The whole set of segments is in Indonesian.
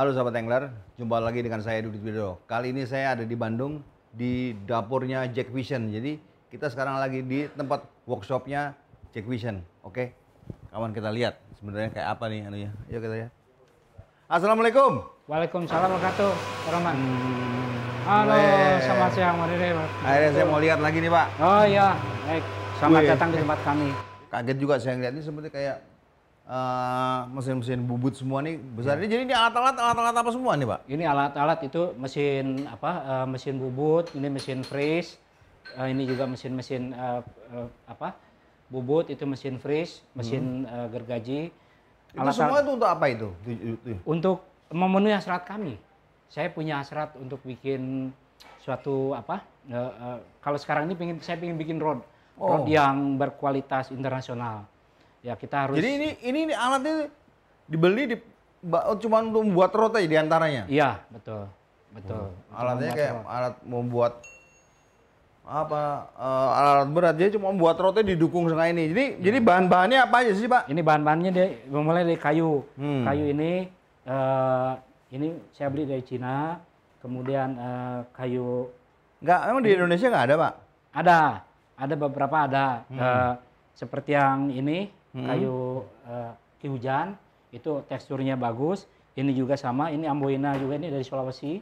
Halo sahabat Angler, jumpa lagi dengan saya Dudit Widodo. Kali ini saya ada di Bandung di dapurnya Jack Vision. Jadi kita sekarang lagi di tempat workshopnya Jack Vision. Oke, kawan kita lihat sebenarnya kayak apa nih anunya. Yuk kita lihat. Assalamualaikum. Waalaikumsalam warahmatullahi wabarakatuh. Halo, Weh. selamat siang Dede. Akhirnya saya mau lihat lagi nih Pak. Oh iya, baik. Selamat datang di tempat kami. Kaget juga saya ngeliat ini seperti kayak eh, mesin-mesin bubut semua nih besar. Ini jadi ini alat-alat alat-alat apa semua nih Pak? Ini alat-alat itu mesin apa? eh, mesin bubut, ini mesin freeze, eh, ini juga mesin-mesin eh, eh, apa? Bubut itu mesin freeze, mesin eh, gergaji. Itu Alat- semua itu untuk apa itu? Untuk memenuhi hasrat kami. Saya punya hasrat untuk bikin suatu apa? eh, eh, kalau sekarang ini pengen saya pengen bikin rod Oh. yang berkualitas internasional. Ya kita harus. Jadi ini ini, ini alatnya dibeli di oh, cuma untuk membuat roti di antaranya. Iya betul, betul. Untuk Alatnya membuat kayak rod. alat membuat apa eh, alat berat jadi cuma membuat roti didukung sama ini. Jadi jadi bahan-bahannya apa aja sih pak? Ini bahan-bahannya dia memulai dari kayu. Hmm. Kayu ini eh, ini saya beli dari Cina. Kemudian eh, kayu Enggak, emang di Indonesia nggak ada pak? ada, ada beberapa ada. Hmm. Eh, seperti yang ini kayu eh, ki hujan itu teksturnya bagus. Ini juga sama. Ini amboina juga ini dari Sulawesi.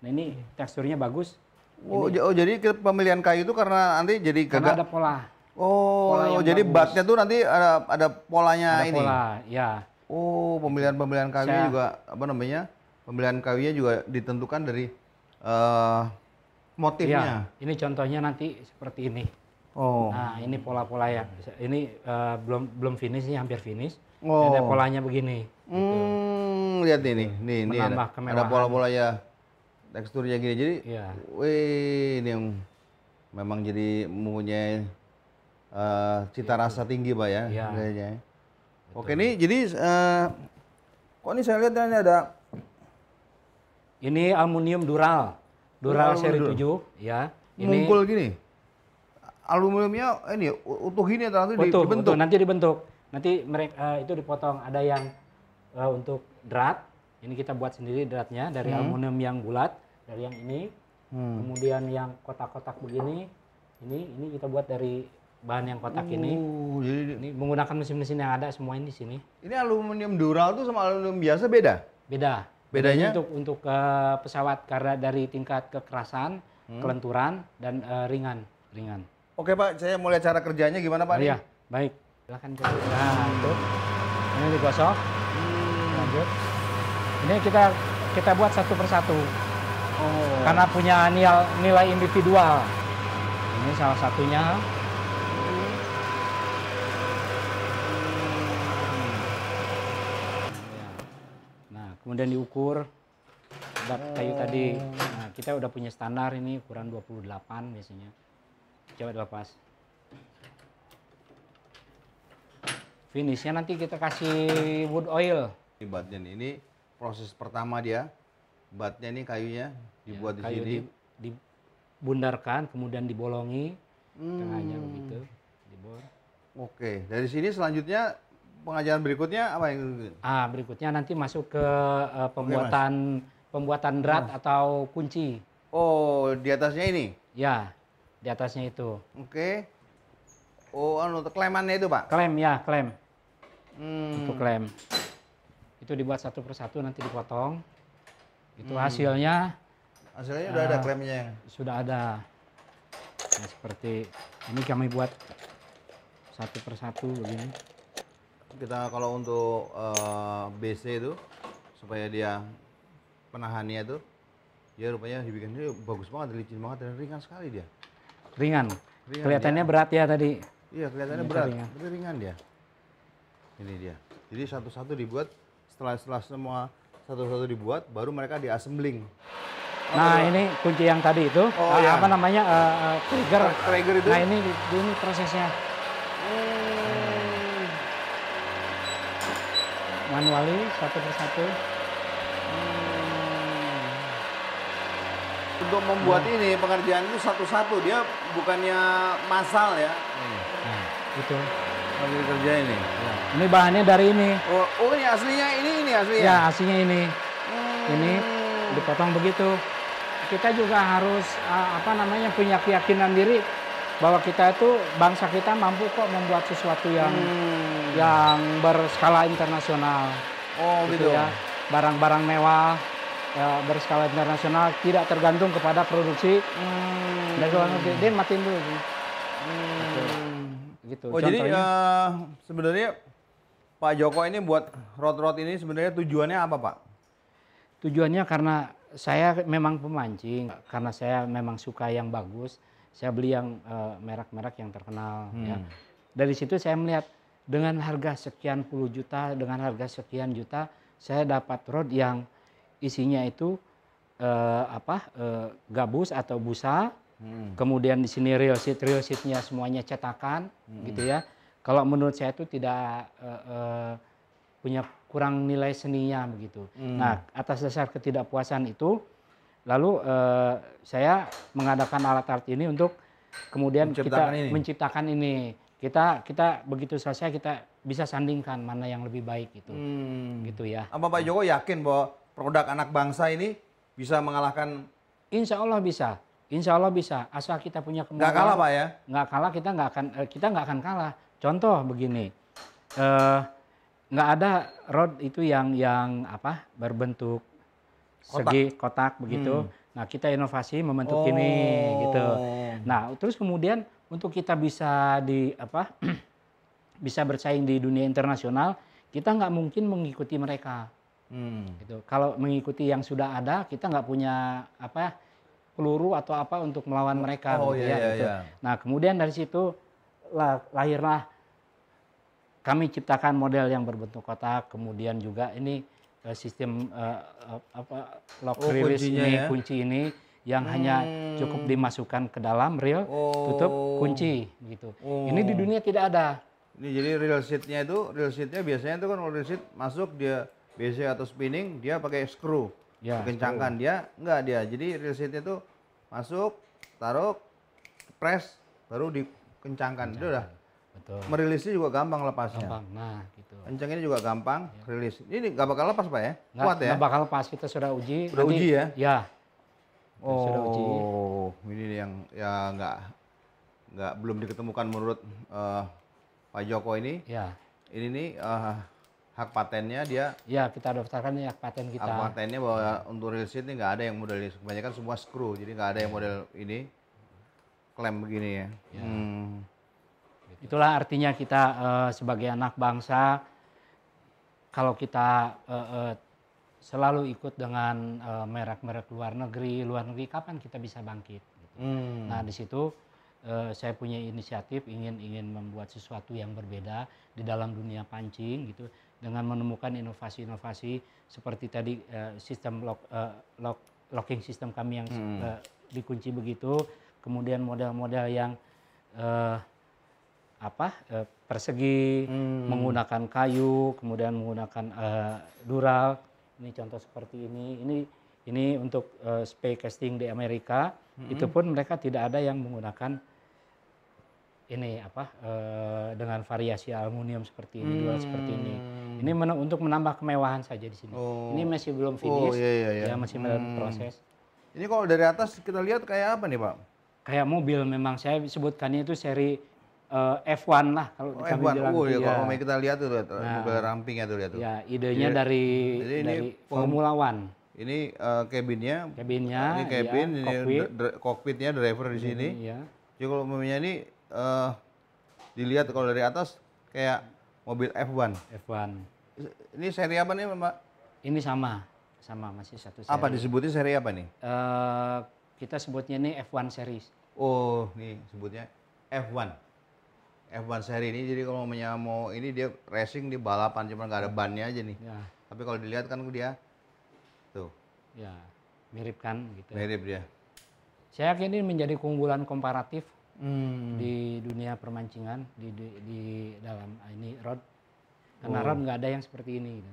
Nah ini teksturnya bagus Oh, j- oh, jadi pemilihan kayu itu karena nanti jadi karena ada pola. Oh, pola yang jadi bagus. batnya tuh nanti ada ada polanya Ada ini. pola, ya. Oh, pemilihan-pemilihan kayunya Saya- juga apa namanya? Pemilihan kayunya juga ditentukan dari eh motifnya. Iya, ini contohnya nanti seperti ini. Oh. Nah, ini pola-pola ya. Ini eh, belum belum finish ini hampir finish. Oh. Ada polanya begini. Hmm, lihat nih nih, nih, nih ada, Menambah ada kemewahan. pola-pola ya teksturnya gini. Jadi, Iya. wih, ini yang memang jadi mempunyai eh, cita rasa tinggi, pak ya, Iya. kayaknya. Oke, nih jadi eh, kok ini saya lihat ini ada Ini aluminium dural. Dural seri dural. 7, ya. Ini ngumpul gini. Aluminiumnya ini utuh atau nanti utuh, dibentuk. utuh, nanti dibentuk. Nanti mereka itu dipotong ada yang eh, untuk drat. Ini kita buat sendiri dratnya dari aluminium yang bulat, dari yang ini. Hmm. Kemudian yang kotak-kotak begini, ini ini kita buat dari bahan yang kotak ini. Oh, jadi Ini menggunakan mesin-mesin yang ada semua ini di sini. ini aluminium dural tuh sama aluminium biasa beda? Beda. Bedanya? untuk untuk eh, pesawat karena dari tingkat kekerasan, Hmm. kelenturan dan eh, ringan, ringan. Oke pak, saya mau lihat cara kerjanya gimana pak? Oh, iya, baik. Silakan Pak. Nah, itu. Ini digosok. Lanjut. Ini kita kita buat satu persatu. Oh. Karena punya nilai, nilai individual. Ini salah satunya. Nah, kemudian diukur bat kayu tadi. Nah, kita udah punya standar ini ukuran 28 biasanya. Coba dilepas. Finishnya nanti kita kasih wood oil. Ini batnya nih, ini proses pertama dia. Batnya nih kayunya dibuat di Ya, kayu sini. di- dibundarkan, kemudian dibolongi, Hmm. tengahnya begitu, dibor. Oke, dari sini selanjutnya pengajaran berikutnya apa yang Ah, berikutnya nanti masuk ke eh, pembuatan pembuatan drat atau kunci. Oh, di atasnya ini. Ya, di atasnya itu. Oke. Oh, anu klemannya itu, Pak. Klem ya, klem. Hmm. Itu klem. Itu dibuat satu persatu nanti dipotong. Itu Hmm. hasilnya Hasilnya udah ada Ah. klemnya. sudah ada. Nah, seperti ini kami buat satu persatu begini. Kita kalau untuk eh, BC itu supaya dia penahannya itu dia rupanya dibikin bagus banget, licin banget dan ringan sekali dia. Ringan. Ringan, Kelihatannya berat ya tadi. Iya, kelihatannya Ternyata berat, ringan. tapi ringan dia. Ini dia. Jadi satu-satu dibuat setelah setelah semua satu-satu dibuat baru mereka diassembling. Nah, ini kunci yang tadi itu Oh, eh, iya. apa namanya? eh, eh, trigger. Trigger itu. Nah, ini ini prosesnya Hmm. manuali satu persatu. Untuk membuat ini pengerjaan itu satu-satu dia bukannya massal ya. Nah, itu. Lagi kerja ini. Ini bahannya dari ini. Oh, oh ini aslinya ini ini aslinya. Ya, aslinya ini. Hmm. ini dipotong begitu. Kita juga harus uh, apa namanya punya keyakinan diri bahwa kita itu bangsa kita mampu kok membuat sesuatu yang Hmm. yang berskala internasional. Oh gitu. ya. Barang-barang mewah ya, berskala internasional tidak tergantung kepada produksi Hmm. dari luar negeri. Dia matiin dulu. Hmm. Gitu. Oh jadi eh, sebenarnya Pak Joko ini buat rod-rod ini sebenarnya tujuannya apa Pak? tujuannya karena saya memang pemancing, karena saya memang suka yang bagus. Saya beli yang eh, merek-merek yang terkenal. Ya. Hmm. Dari situ saya melihat dengan harga sekian puluh juta, dengan harga sekian juta, saya dapat rod yang isinya itu eh, apa eh, gabus atau busa, Hmm. kemudian di sini real sheet, real sheetnya semuanya cetakan, gitu ya. Kalau menurut saya itu tidak eh, eh, punya kurang nilai seninya begitu. Hmm. Nah, atas dasar ketidakpuasan itu, lalu eh, saya mengadakan alat-alat ini untuk kemudian Menciptakan kita ini. menciptakan ini. Kita kita begitu selesai kita bisa sandingkan mana yang lebih baik gitu, Hmm. gitu ya. Apa Pak Joko yakin bahwa produk anak bangsa ini bisa mengalahkan Insya Allah bisa, Insya Allah bisa. Asal kita punya kemauan. nggak kalah Pak ya? nggak kalah kita nggak akan eh, kita nggak akan kalah. Contoh begini, eh, nggak ada rod itu yang yang apa berbentuk segi kotak begitu. Nah kita inovasi membentuk ini gitu. Nah terus kemudian untuk kita bisa di apa bisa bersaing di dunia internasional kita nggak mungkin mengikuti mereka Hmm. gitu. Kalau mengikuti yang sudah ada, kita nggak punya apa peluru atau apa untuk melawan mereka. Oh, gitu iya, ya, iya, gitu. iya. Nah kemudian dari situ lah, lahirlah kami ciptakan model yang berbentuk kotak, kemudian juga ini eh, sistem eh, eh, apa lock Oh, release ini ya? kunci ini yang hanya cukup dimasukkan ke dalam reel, tutup Oh. kunci gitu. Oh. Ini di dunia tidak ada. Ini jadi real sheet-nya itu, real sheet-nya biasanya itu kan real sheet masuk dia BC atau spinning dia pakai screw. Ya, Dikencangkan dia enggak dia. Jadi real sheet-nya itu masuk, taruh, press, baru dikencangkan. Itu udah. Betul. Merilisnya juga gampang lepasnya. Gampang. Nah, gitu. Kencang ini juga gampang, rilis. Ini nggak bakal lepas Pak ya? Nggak, Kuat ya? nggak bakal lepas kita sudah uji. Sudah uji ya? Ya. Oh, sudah uji. ini yang ya nggak nggak belum diketemukan menurut eh, Pak Joko ini. Ya. Ini nih eh, hak patennya dia Ya, kita daftarkan ya paten kita. hak patennya bahwa untuk real sheet ini nggak ada yang model ini. Kebanyakan semua screw, jadi nggak ada yang model ini klem begini ya. Hmm. Itulah artinya kita eh, sebagai anak bangsa kalau kita eh, eh, selalu ikut dengan eh, merek-merek luar negeri, luar negeri kapan kita bisa bangkit? gitu. Hmm. Nah, di situ eh, saya punya inisiatif ingin ingin membuat sesuatu yang berbeda di dalam dunia pancing gitu dengan menemukan inovasi-inovasi seperti tadi eh, sistem lock, eh, lock locking sistem kami yang eh, dikunci begitu, kemudian model-model yang eh, apa eh, persegi menggunakan kayu, kemudian menggunakan eh, dural. Ini contoh seperti ini. Ini ini untuk eh, spay casting di Amerika. Itu pun mereka tidak ada yang menggunakan ini apa eh, dengan variasi aluminium seperti ini, dural seperti ini. Ini men- untuk menambah kemewahan saja di sini. Oh. Ini masih belum Oh, finish, iya, iya, iya. ya masih dalam proses. Ini kalau dari atas kita lihat kayak apa nih Pak? Kayak mobil memang saya sebutkannya itu seri eh, F1 lah kalau Oh, kami F1. bilang. Oh, ya, Iya. kalau kita lihat tuh lihat mobil rampingnya tuh lihat tuh. Ya, idenya dari jadi ini dari Formula One. Ini eh, cabinnya, Cabinnya, ini cabin, ya, ini dr- cockpitnya, driver di sini. Ya. Jadi kalau umpamanya ini eh, dilihat kalau dari atas kayak mobil F1. F1. Ini seri apa nih Mbak? Ini sama, sama masih satu seri. Apa disebutnya seri apa nih? Eh, kita sebutnya ini F1 series. Oh, nih sebutnya F1. F1 seri ini jadi kalau mau ini dia racing di balapan cuma nggak ada bannya aja nih. Ya, Tapi kalau dilihat kan dia tuh ya mirip kan gitu. mirip dia. Saya yakin ini menjadi keunggulan komparatif Hmm. di dunia permancingan di, di, di dalam ini rod. Karena Oh. rod nggak ada yang seperti ini. Gitu.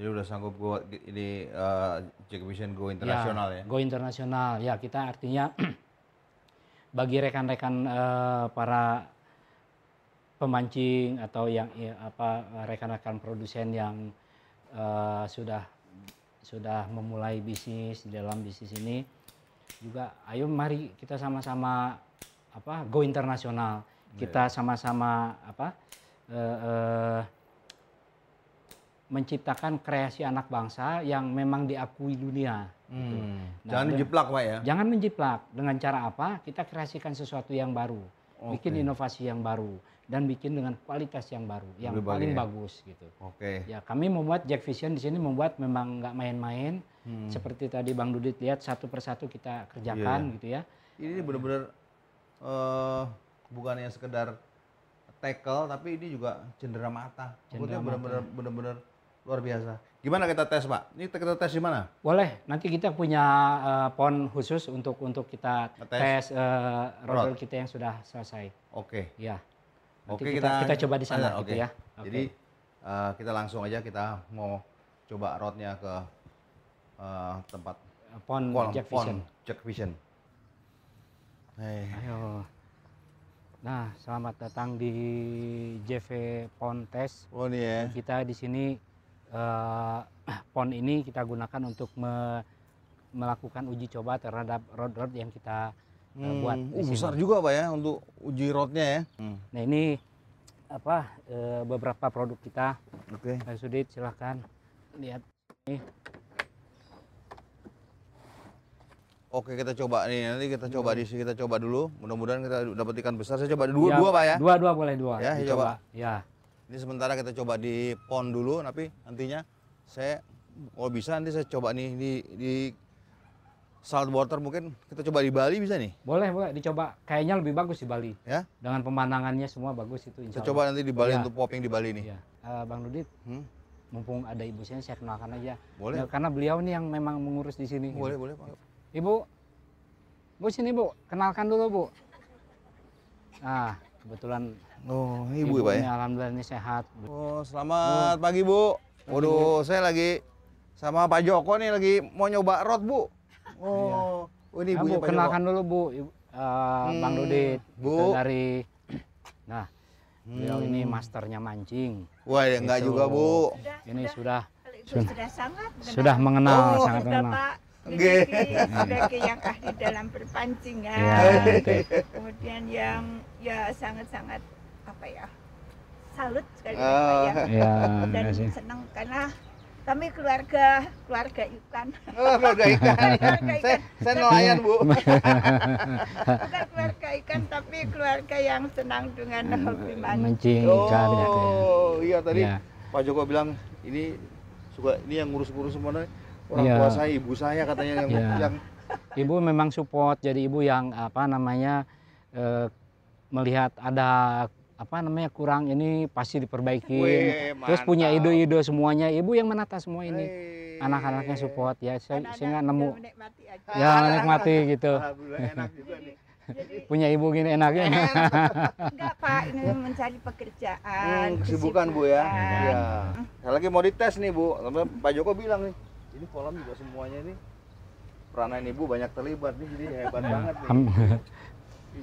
Jadi udah sanggup go ini eh, Jack Vision Go internasional ya. Go internasional. Ya, kita artinya bagi rekan-rekan eh, para pemancing atau yang ya, apa rekan-rekan produsen yang eh, sudah sudah memulai bisnis di dalam bisnis ini juga ayo mari kita sama-sama apa go internasional kita sama-sama apa eh, eh, menciptakan kreasi anak bangsa yang memang diakui dunia. Hmm. Nah, Jangan dijiplak Pak ya. Jangan menjiplak. Dengan cara apa? Kita kreasikan sesuatu yang baru, bikin Oke. inovasi yang baru, dan bikin dengan kualitas yang baru, yang Berbagai paling ya. bagus gitu. Oke. Ya, kami membuat Jack Vision di sini membuat memang nggak main-main. Hmm. Seperti tadi Bang Dudit lihat satu persatu kita kerjakan Iya. gitu ya. Ini benar-benar eh bukannya sekedar tackle tapi ini juga cendera mata. Cendera mata. benar-benar benar-benar luar biasa. Gimana kita tes, Pak? Ini kita tes di mana? Boleh, nanti kita punya eh, pon khusus untuk untuk kita tes eh, Rod. rodel kita yang sudah selesai. Oke. Ya. Nanti Oke, kita, kita coba di sana Ah, gitu oke. ya. Oke. Jadi eh, kita langsung aja kita mau coba rodnya ke eh, tempat pon Jack pon Vision. Jack Vision. Ayo. Nah, selamat datang di JV Pon Test. Oh ini ya. Kita di sini eh, pon ini kita gunakan untuk me- melakukan uji coba terhadap rod-rod yang kita eh, buat Hmm, uh, sini. besar juga Pak ya untuk uji rodnya ya. Hmm. Nah, ini apa eh, beberapa produk kita. Oke. Pak Sudit silahkan lihat ini. Oke kita coba nih nanti kita coba di sini kita coba dulu mudah-mudahan kita dapat ikan besar saya coba dua Ya, dua pak ya Dua dua boleh dua. Ya, ya, Dicoba. coba. Ya. ini sementara kita coba di pond dulu tapi nantinya saya kalau bisa nanti saya coba nih di di saltwater mungkin kita coba di Bali bisa nih Boleh, boleh dicoba. Kayaknya lebih bagus di Bali. ya Dengan pemandangannya semua bagus itu kita insya coba nanti di Bali Ya. untuk popping di Bali nih Ya. Eh, Bang Dudit, Hmm? mumpung ada ibu sini saya kenalkan aja. boleh Ya, karena beliau nih yang memang mengurus di sini. boleh boleh Pak. Ibu, Bu sini Bu, kenalkan dulu Bu. Nah, kebetulan oh ini ibu, ya pak ini ya alhamdulillah ini sehat. oh selamat pagi bu waduh saya lagi sama Pak Joko nih lagi mau nyoba rod bu oh oh ini Nah, Bu, Pak kenalkan Joko dulu Bu, Ibu- eh, Bang Hmm, Dudit. Bu. Dari Nah, beliau ini Hmm. masternya mancing. wah ya enggak Itu. juga bu Sudah, Ini sudah, sudah sudah sangat mengenal. sudah mengenal, Oh, sangat Sudah, mengenal. Pak Nggih. Sebagai yang ahli dalam perpancingan. Ya, oke. Kemudian yang ya sangat-sangat apa ya salut sekali. Pak ya. Ya, Dan senang karena kami keluarga keluarga ikan. Oh, keluarga ikan. Keluarga saya, ikan. saya nelayan, Bu. Bukan keluarga ikan tapi keluarga yang senang dengan hobi mancing. Mancing ikan ya. Oh, iya tadi Ya. Pak Joko bilang ini suka ini yang ngurus-ngurus semua orang Iya. tua saya, ibu saya katanya yang Iya. yang Ibu memang support, jadi ibu yang apa namanya eh, melihat ada apa namanya kurang ini pasti diperbaiki. Terus punya ide-ide semuanya, ibu yang menata semua ini. Anak-anaknya support ya, saya, Anak-anak saya nggak bisa nemu menikmati aja. ya menikmati gitu. Alhamdulillah enak juga nih. Jadi Punya ibu gini enaknya. enggak Pak, ini mencari pekerjaan. Hmm, kesibukan Bu ya. Iya. Saya lagi mau dites nih Bu. Pak Joko bilang nih, ini kolam juga semuanya nih peranan Ibu banyak terlibat nih jadi hebat Ya, banget nih. Ibunya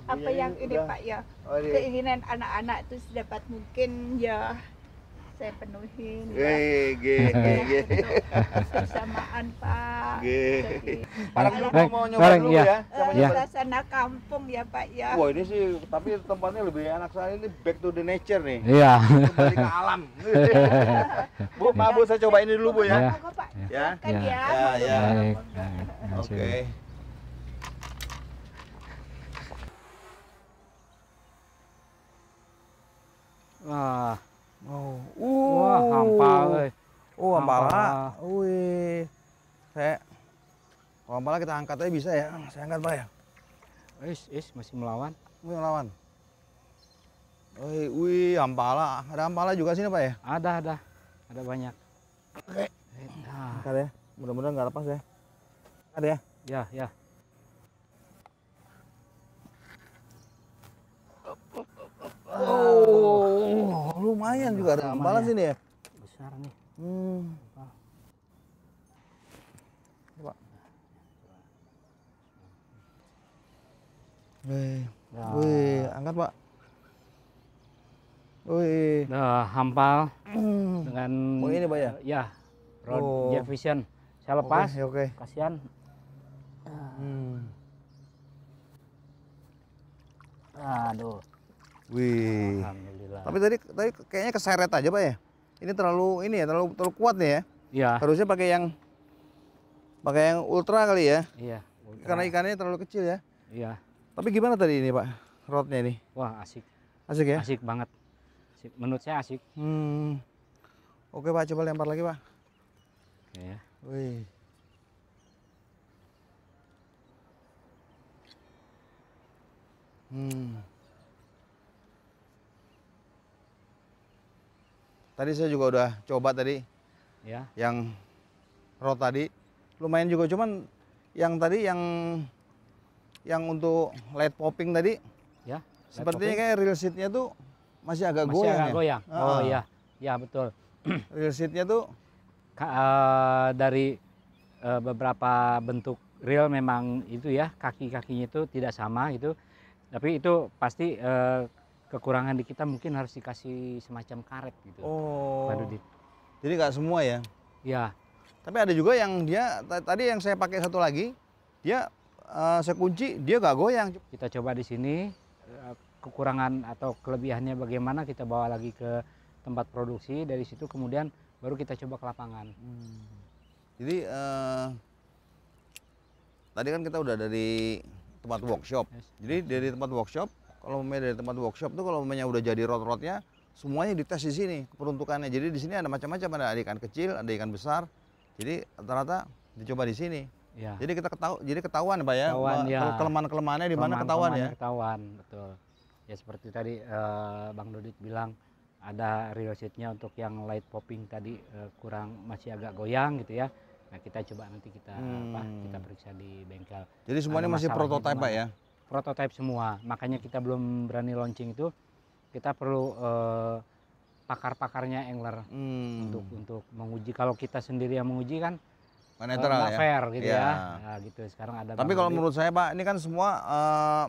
apa yang ini udah- Pak ya Oh, ini. keinginan anak-anak itu sedapat mungkin ya saya penuhin ya. Ge, ge, ge, ge. kebersamaan Pak Ge. Dulu Baik, mau nyoba dulu iya. ya. eh, Saya Iya. suasana kampung ya Pak ya Wah ini sih, tapi tempatnya lebih enak sekali ini back to the nature nih. Iya. Kembali ke alam. bu, maaf bu, saya coba ini dulu bu ya. Iya. Pak Ya. Silakan Ya. ya, Ya, ya. Baik. Oke. kasih. Wah, Oh, wah hampal. euy. Oh. Wih. Saya kalau kita angkat aja bisa ya. Saya angkat Pak ya. Is, is masih melawan. Wih, lawan. Wih, wih, ampala. Ada ampala juga sini Pak ya? Ada, ada. Ada banyak. Oke. Nah, Angkat ya. Mudah-mudahan nggak lepas ya. Angkat ya. ya, ya. Oh, lumayan juga ada ampala Lumayan. sini ya. Besar nih. Hmm. Coba. Wih, Ya. wih, angkat Pak. Wih. Udah hampal Hmm. dengan Oh, ini, Pak, ya? Ya, Rod Oh. Vision. Saya lepas. Oke, oke. Kasihan. Hmm. Aduh. Wih. Alhamdulillah. Tapi tadi tadi kayaknya keseret aja pak ya. Ini terlalu ini ya terlalu terlalu kuat nih ya. Iya. Harusnya pakai yang pakai yang ultra kali ya. Iya. Karena ikannya terlalu kecil ya. Iya. Tapi gimana tadi ini pak rodnya ini? Wah asik. Asik ya? Asik banget. Asik. Menurut saya asik. Hmm. Oke pak coba lempar lagi pak. Ya. Wih. Hmm. Tadi saya juga udah coba tadi Ya. yang rod tadi lumayan juga cuman yang tadi yang yang untuk light popping tadi Ya. sepertinya kayak reel seatnya tuh masih agak Masih goyang agak ya. goyang. Oh iya. Ya betul. Reel seatnya tuh Eh, dari eh, beberapa bentuk reel memang itu ya kaki-kakinya itu tidak sama gitu. Tapi itu pasti eh, kekurangan di kita mungkin harus dikasih semacam karet gitu. oh. Jadi nggak semua ya. Ya, Tapi ada juga yang dia ta- tadi yang saya pakai satu lagi, dia eh, saya kunci dia nggak goyang. kita coba di sini kekurangan atau kelebihannya bagaimana kita bawa lagi ke tempat produksi dari situ kemudian baru kita coba ke lapangan. Jadi eh, tadi kan kita udah dari tempat workshop. Yes. Jadi dari tempat workshop, kalau mau dari tempat workshop tuh kalau umpamanya udah jadi rod-rodnya, semuanya dites di sini peruntukannya. Jadi di sini ada macam-macam, ada ikan kecil, ada ikan besar. Jadi rata-rata dicoba di sini. Ya. Jadi kita ketahu, jadi ketahuan pak ya, Ketahuan, ya. kelemahan-kelemahannya di mana ketahuan ya. Ketahuan, betul. Ya seperti tadi eh, Bang Dodit bilang ada real seatnya untuk yang light popping tadi eh, kurang masih agak goyang gitu ya. Nah kita coba nanti kita apa Hmm. kita periksa di bengkel. Jadi semuanya masih prototype di pak ya. Prototype semua, makanya kita belum berani launching itu. Kita perlu eh, pakar-pakarnya angler Hmm. untuk untuk menguji. Kalau kita sendiri yang menguji kan eh, netral ya. fair gitu Iya. ya. Nah, gitu. Sekarang ada. Tapi kalau menurut saya Pak, ini kan semua eh,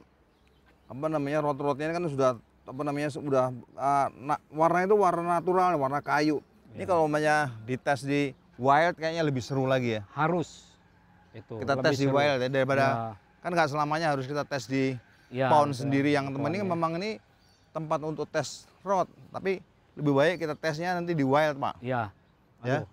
apa namanya rot-rotnya ini kan sudah apa namanya sudah eh, na- warna itu warna natural, warna kayu. Ini Iya. kalau namanya dites di wild kayaknya lebih seru lagi ya. harus itu Kita tes di wild ya daripada Ya, kan nggak selamanya harus kita tes di ya, pound betul. sendiri yang teman ini ya. memang ini tempat untuk tes rot, tapi lebih baik kita tesnya nanti di wild Pak. Ya. Ya. Aduh,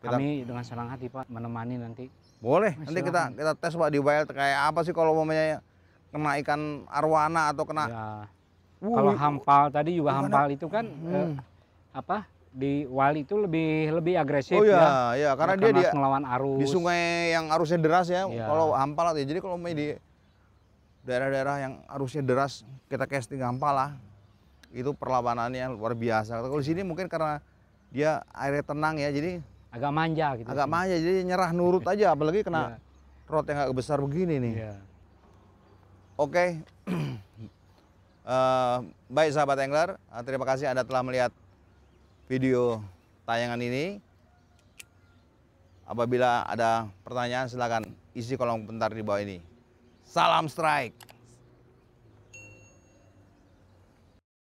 Kita- Kami dengan senang hati Pak menemani nanti. Boleh, Mas, nanti kita kita tes Pak di wild kayak apa sih kalau umpamanya kena ikan arwana atau kena Ya. Wuh, Kalau hampal tadi juga gimana? hampal itu kan eh, Hmm. apa di wali itu lebih lebih agresif Oh ya. iya, iya karena dia harus dia melawan arus. di sungai yang arusnya deras ya. Iya. Kalau hampal ya. Jadi kalau main di daerah-daerah yang arusnya deras kita casting hampal lah. Itu perlawanannya luar biasa. Kalau di sini mungkin karena dia airnya tenang ya, jadi agak manja gitu. agak sih. manja, jadi nyerah nurut aja. Apalagi kena rot yang agak besar begini nih. Iya. Oke, Eh, baik sahabat angler, eh, terima kasih Anda telah melihat video tayangan ini. Apabila ada pertanyaan silakan isi kolom komentar di bawah ini. Salam strike.